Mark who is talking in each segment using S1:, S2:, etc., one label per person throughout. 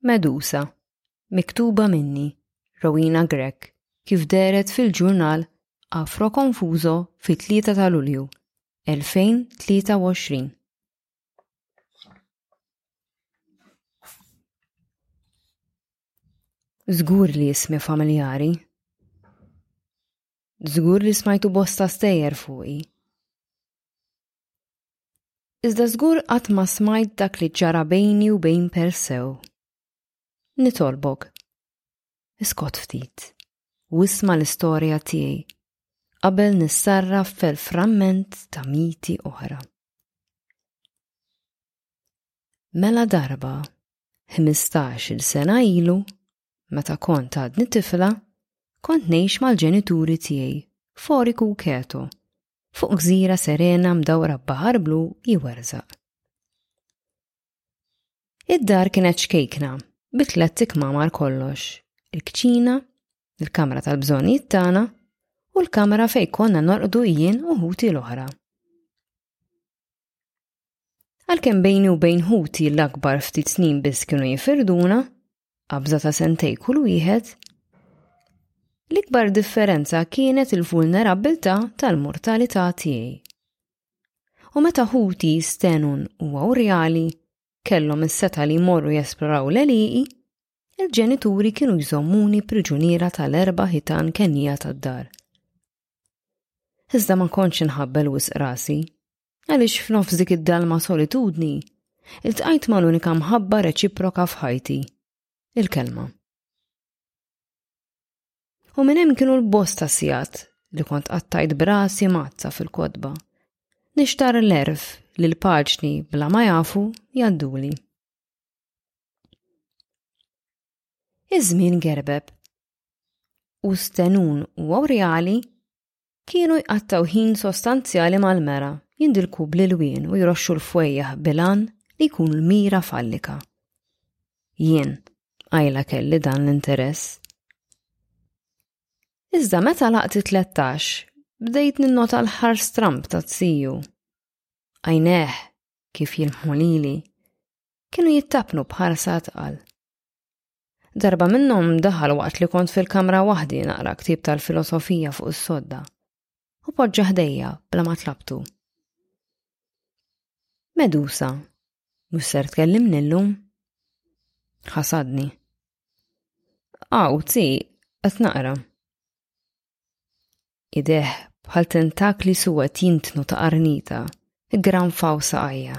S1: Medusa, miktuba minni, Rowena Grech, kif deret fil-ġurnal Afro Confuso fit-3 ta' Lulju 2023. Zgur li jismi familjari. Zgur li smajtu bosta stejjer fuqi. Iżda żgur qatt ma smajt dak li ġara bejni u bejn Persew. Nitolbok. Iskot ftit u isma' l-istorja tiegħi qabel nissarraf fel framment ta' miti oħra. Mela darba, 15-il sena ilu, meta kont għadni tifla, kont ngħix mal-ġenituri tiegħi, Foriku Keto, fuq gżira serena mdawra b'baħar blu jwerżaq. Id-dar kienet xkejkna, bitlet tikmamar kollox, il-kċina, il-kamra tal-bżonijiet tagħna u l-kamra fej konna norqdu jien u ħuti l-oħra. Għalkemm bejni u bejn ħuti l-akbar ftit snin biss kienu jifirduna, qabża ta' sentej kull wieħed, l-ikbar differenza kienet il-vulnerabilità tal-mortalità tiegħi. U meta ħuti stenun u awrjali kellhom is-seta li jmorru jesploraw l-eliqi, il-ġenituri kienu jżommuni priġuniera tal-erba ħitan kenija tad-dar. Iżda ma kontx inħabbel wisq rasi Għaliex f'nofs dik id-dalma solitudni, iltqajt ma' l-unika mħabba reċiproka f'ħajti, il-kelma. U minn hemm kienu l-bosta sigħat li kont qattajt brasi mazza fil-kodba. Nixtar l-erf li l-paġni bla ma jafu jadduli. Iż-żmien gerbeb. U stenun u awrjali Kienu jqattgħu ħin sostanzjali mal-mera, jindilku bl-ilwien u jroxxu l-fwejjaħ bilan li jkun l-mira fallika. Jien, għajla kelli dan l-interess. Iżda meta laqti 13, bdejt ninnota l-ħar stramp ta' tsiju. Għajneħ, kif jilmħu lili, kienu jittapnu bħarsa tqal. Darba minnhom daħal waqt li kont fil-kamra waħdi naqra ktib tal-filosofija fuq is-sodda. U poġġa ħdejja bla ma tlabtu. Medusa, mhux ser tkellimni llum? Ħasadni. Aw, ti, qed naqra. Ideħ bħal tentakli suwed jintnu ta' qarnita, gran fawsa għajja.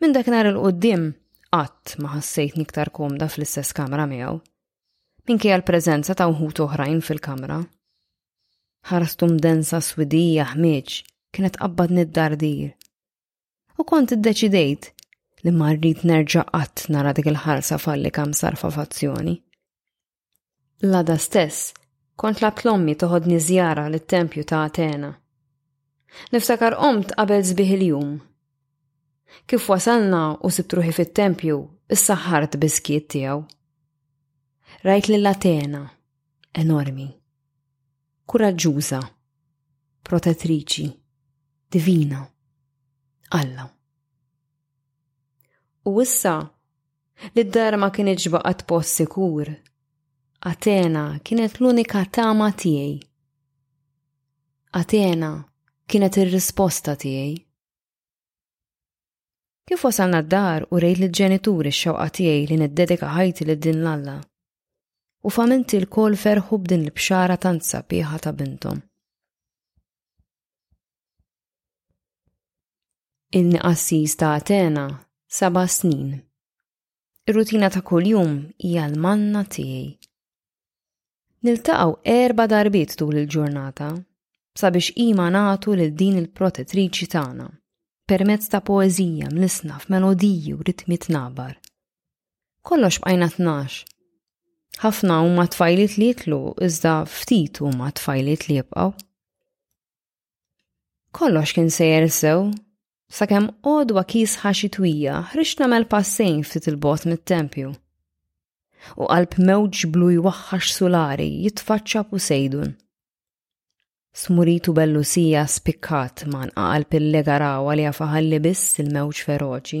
S1: Minn dak nhar il-qudiem qatt ma ħassejt niktar komda fl-istess kamra miegħu. Minkejja l-preżenza ta' wħud oħrajn fil-kamra. Ħarstu mdensa swidija ħmieġ kienet qabbad nid-dardir. U kont iddeċidejt li marrit nerġa' qatt nara dik il-ħarsa falli kam sarfa fazzjoni. L-għada stess, kont labt l-ommi toħodni żjara lit tempju ta' Atena. Niftakar qomt qabel zbih il-jum. Kif wasalna u sibtruħi fit-tempju, issaħħart biskiet tiegħu. Rajt lil Atena, enormi, kuraġġuża, protettriċi, divina, Alla. U issa li d-dar ma kienieġ baqgħet post sikur. Atena kienet l-unika tama tiegħi. Atena kienet ir-risposta tiegħi. Kif wasalna d-dar u rejt lill ġenituri x-xewqa tiegħi li niddedika ħajti lid din l-Alla. U faminti l-kol ferħu b'din l-bxara tant sabiħa ta' bintom. Il-niqassis ta' Atena seba' snin. Ir-rutina ta' kuljum hija l-manna tiegħi. Niltaqgħu erba' darbiet tul il-ġurnata sabiex ima nagħtu lil din il-protettriċi tagħna permezz ta' poeżija mlisna f'melodiji u ritmi tnabar. Kollox bqajna tnax. Ħafna huma tfajliet li jitlu iżda ftit huma tfajliet li jibqgħu. Kollox kien sejjer sew, sakemm għodwa kis ħaxi twija ħriġt nagħmel passejn ftit il-bot mit-tempju. U qalb mewġ blu jwaħħax sulari jitfaċċa Poseidon. Smuritu bellusija spikkat ma nqaqal pille garawa li għafaħalli biss il-mewġ feroċi.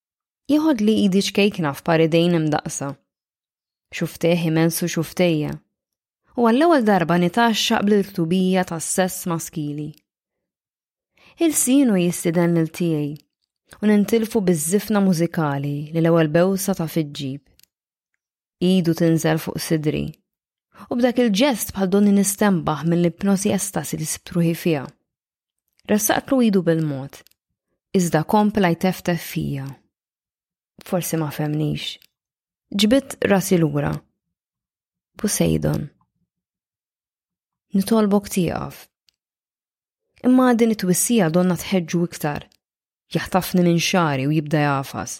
S1: Jieħod li idi ċkejkna f'par idejn imdaqsa. Xuftejh imensu xuftejja. U għall-ewwel darba nitaxxaq bl-ktubija tas-sess maskili. Il-sinu jistiden lil tiegħi u nintilfu biż-żifna mużikali li l-ewwel bewsa ta' fiġġib. Idu tinżel fuq sidri u b'dak il-ġest bħal donni nistembaħ mill-ipnosi estasi li sibtruħi fiha. Ressaqtlu idu bil-mod, iżda kompla jteftef fija. Forsi ma femnix. Ġbit rasi lura. Poseidon. Nitolbok tieqaf. Imma din it-twissija donna tħeġġu iktar. Jaħtafni minn xari u jibda jafas.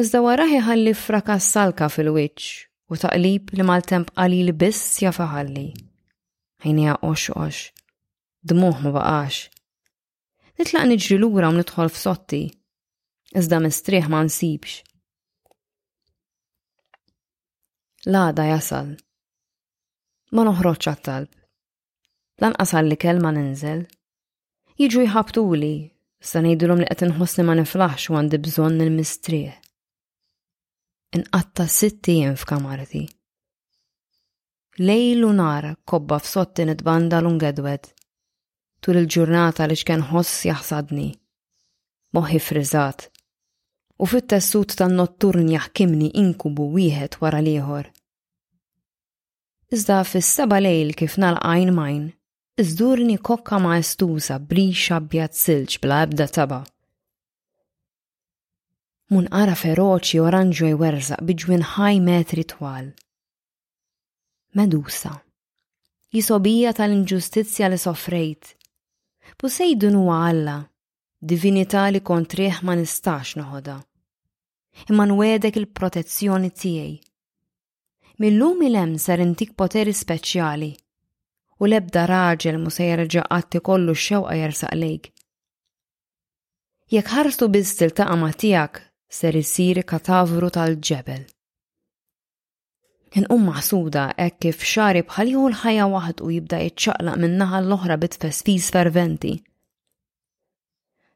S1: Iżda wara ħalli fraka salka fil-wiċċ u taqlib li mal-temp qalil biss jaf ħalli. Għajnija oxox, dmuħ ma baqax. Nitlaq niġri lura u nidħol f'sotti, iżda mistrieħ ma nsibx. Lada jasal. Ma noħroġ għat-talb. Lanqas għall-ikel ma ninżel. Jiġu jħabtuli, sa ngħidulhom li qed inħossni ma niflaħx u għandi bżonn il-mistrieħ. Inqatta sitt ijiem f'kamarti. Lejl u nar kobba f'sotti nitbanda l-ungedwed. Tul il-ġurnata li xken ħoss jaħsadni. Moħi frizzat. U fit-tessut tan-notturn jaħkimni inkubu wieħed wara l-ieħor. Iżda fis-seba' lejl kif nalqa' għajn m'għajn, iżdurni kokka ma' estusa b'rix abjad silġ bla ebda taba'. Munqara feroċi oranġu jwerżaq bi ġwien ħaj metri twal. Medusa. Jisobija tal-inġustizzja li sofrejt. Poseidon huwa Alla, divinità li kontrih ma nistax noħodha. Imma nwedek il-protezzjoni tiegħi. Millum il-hemm ser intik poteri speċjali u lebda raġel mu se jerġa' qatt ikollu x-xewqa jersaq lejk. Jekk ħarstu biss tiltaqa' ma' tiegħek ser isir katavru tal-ġebel. Inqum maħsuda hekk kif xari bħal jieħu l-ħajja waħdu jibda jiċċaqlaq minn naħa l-oħra bitfesfis ferventi.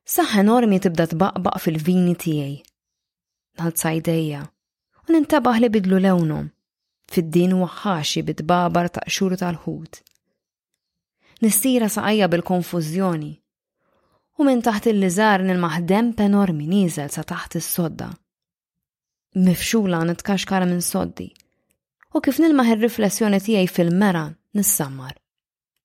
S1: Saħħa enormi tibda tbaqbaq fil-vini tiegħi. Nħalza jdejja u nintabaħ li bidlu lewnhom fid-din waħħaxi bit-tbabar ta' xhur tal-ħut. Nistira saqajja bil-konfużjoni u minn taħt il-liżar nil-maħdem enormi nieżel sa taħt is-sodda. Mifxula nitkaxkar minn soddi u kif nilmaħ ir-riflessjoni tiegħi fil-mera nissammar.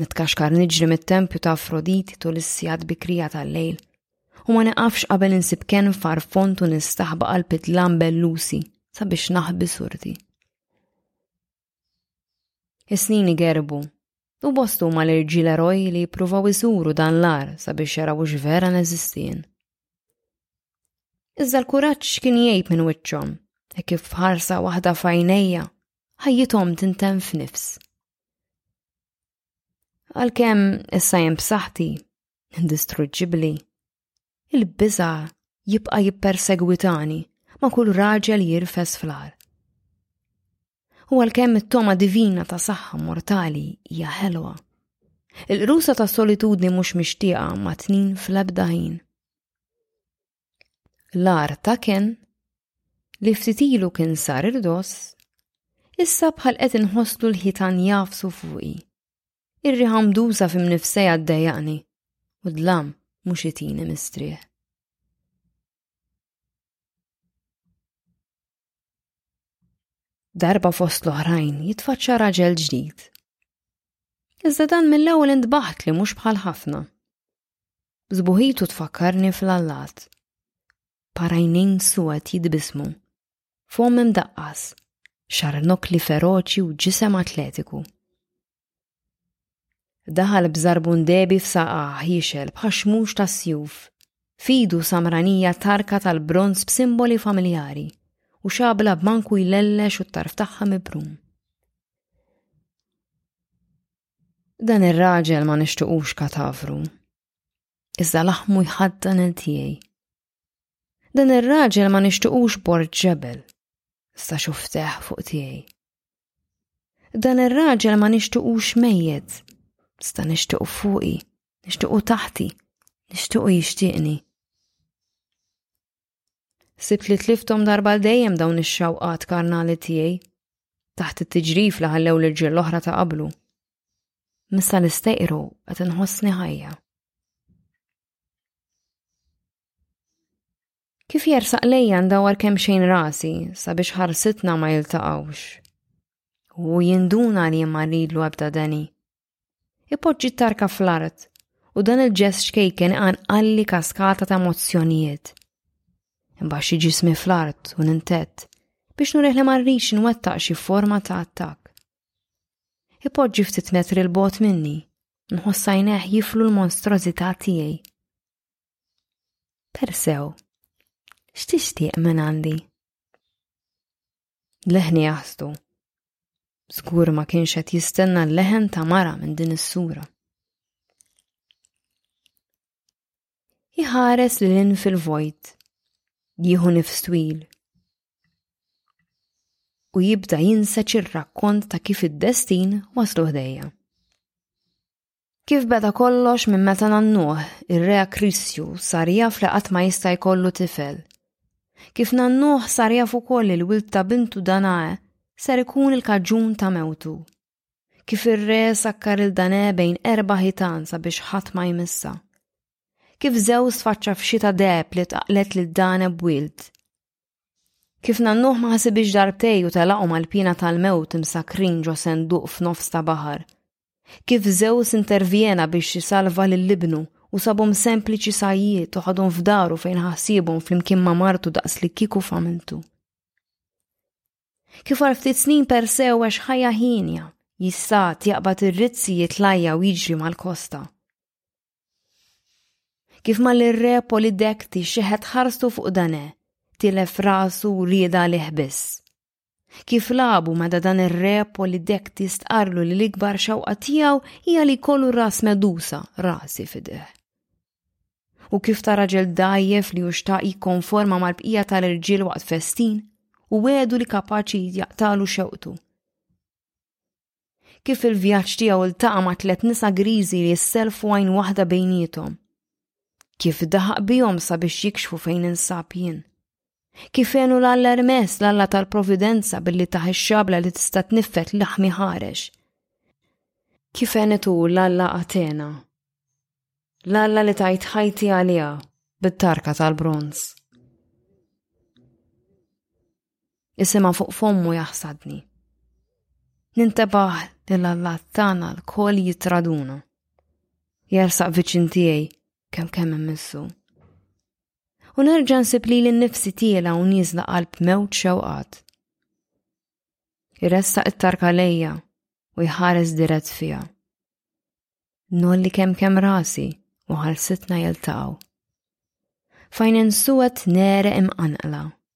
S1: Nitkaxkar niġri mit-tempju ta' Afroditi tul is-sijat bikrija tal-lejl u ma neqafx qabel insib kien farfont u nistaħba għal pitlan bellusi sabiex naħbi surti. Is-snini gerbu u bostu ma l-irġil eroj li jippruvaw iżuru dan l-ar sabiex jaraw vera neżistien. Iżda l-kuraġġ kien jgħid minn wiċċhom, e kif ħarsa waħda fajnejja, ħajjithom tintem f'nifs. Għalkemm issa jem b'saħħti, indistruġġibbli, il-biża jibqa' jippersegwitani ma' kull raġel jirfes fl-ar. U għalkemm it-toma divina ta' saħħa mortali hija ħelwa. Il-qrusa ta' solitudni mhux mixtieqa ma' tnin fl-ebda ħin. L-ar ta' kien li ftitilu kien sar irdos, issa bħal qed inħosslu l-ħitan jafsu fuqi. Irri ħamduża fim nifsej għaddejaqni u dlam mhux itini mistrieħ. Darba fost l-oħrajn jitfaċċa raġel ġdid. Iżda dan mill-ewwel intbaħt li mhux bħal ħafna. Zbuħitu tfakkarni fl-allat. Parajnin suwed jidbismu. Fom imdaqqas. Xarnokli feroċi u ġisem atletiku. Daħal bżarbun debi f'saqaħ jixel bħaxmux ta' sjuf. Fidu samranija tarka tal-bronz b'simboli familjari u xabla b'manku jlellex u t-tarf tagħha mibrum. Dan ir-raġel ma nixtuqux katavru. Iżda laħmu jħaddan il tiegħi. Dan ir-raġel ma nixtuqux bord ġebel, iżda xufteħ fuq tiegħi. Dan ir-raġel ma nixtuqux mejjed, sta nixtuq fuqi, nixtuqu taħti, nixtuqu jixtieqni. Sibt li tliftom darba l dejjem dawn ix-xewqat karnali tiegħi taħt it-tiġrif li ħallew l-irġiel l-oħra ta' qablu. Missa nistejqru qed inħossni ħajja. Kif jersaq lejja ndawar kemm xejn rasi sabiex ħarsitna ma jiltaqawx. U jinduna li ma rridlu ebda deni. Ipoġġi tarka fl-art u dan il-ġest xkejken għan qalli kaskata ta' mozzjonijiet. Imbax xi ġismi fl-art u nintet biex nurih li marriċ nwettaq xi forma ta' attak. Ipoġġi ftit metri l-bot minni, nħossajneħ jiflu l-monstrozità tiegħi. Persew, x'tixtieq minn għandi? Leħni jaħsdu. Skur ma kienx qed jistenna l-leħen ta' mara minn din is-sura. Iħares li l-in fil-vojt, jieħu nifstwil u jibda jinseċ ir-rakkont ta' kif id-destin waslu ħdejja. Kif beda kollox minn meta nannuh, ir-rea Kristju sar jaf li qatt ma jista' jkollu tifel. Kif nannuh sar jaf ukoll li l-wild ta' bintu Danae ser ikun il-kaġun ta' mewtu. Kif ir-re sakkar il Dane bejn erba' ħitan sabiex ħadd ma jmissa. Kif żew sfaċċa f'xita deb li taqlet lil Dane b'wild. Kif nannuħ ma ħasibix darbtej u telaqhom għal pina tal-mewt imsakrin ġo senduq f'nofs ta' baħar. Kif Zeus intervjena biex jisalva lill-ibnu u sabhom sempliċi sajjiet u ħadhom f'daru fejn ħassibhom flimkien ma' martu daqs li kiku famintu. Kif għal ftit snin persew għax ħajja ħinja, jissat jaqbad ir-rizzi jitlajja u jiġri mal-kosta. Kif ma l-re polidekti xeħet ħarstu fuq dane, tilef rasu rieda li ħbis. Kif labu meta dan ir-re polidekti stqarlu li l-ikbar xewqa tiegħu hija li kollu ras medusa rasi fideh. U kif ta' raġel dajjef li uxtaq jikkonforma mal-bqija tal-irġiel waqt festin u wedu li kapaċi jaqtalu xewqtu Kif il-vjaġġ tiegħu ltaqa' ma' tliet nisa griżi li jisselfu għajn waħda bejniethom. Kif daħaq bihom sabiex jikxfu fejn insab jien. Kif għenu l-alla rmes l-alla tal-providenza billi taħ xabla li tista' tniffet laħmi ħarex. Kif għenetu l-alla Atena. L-alla li tajt ħajti għalija bit-tarka tal-bronz. Isima fuq fommu jaħsadni. Nintebaħ li l-allat tagħna l-kol jitraduna. Jersaq viċin tiegħi kemm kemm immissu. U nerġa' nsib li l-nifsi tiela u nieżla qalb mewt xewqat. Iressaq it-tarka lejja u jħares dirett fija. Nolli kemm kemm rasi u ħalsitna jiltaqgħu. Fajn insuwet nere imqanqla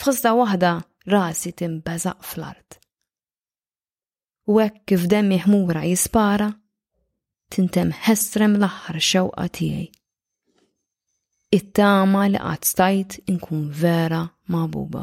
S1: F'ħosta waħda rasi timbeżaq fl-art. U hekk kif demmi ħmura jispara, tintem ħesrem l-aħħar xewqa tiegħi. It-tama li qatt stajt inkun vera ma' buba.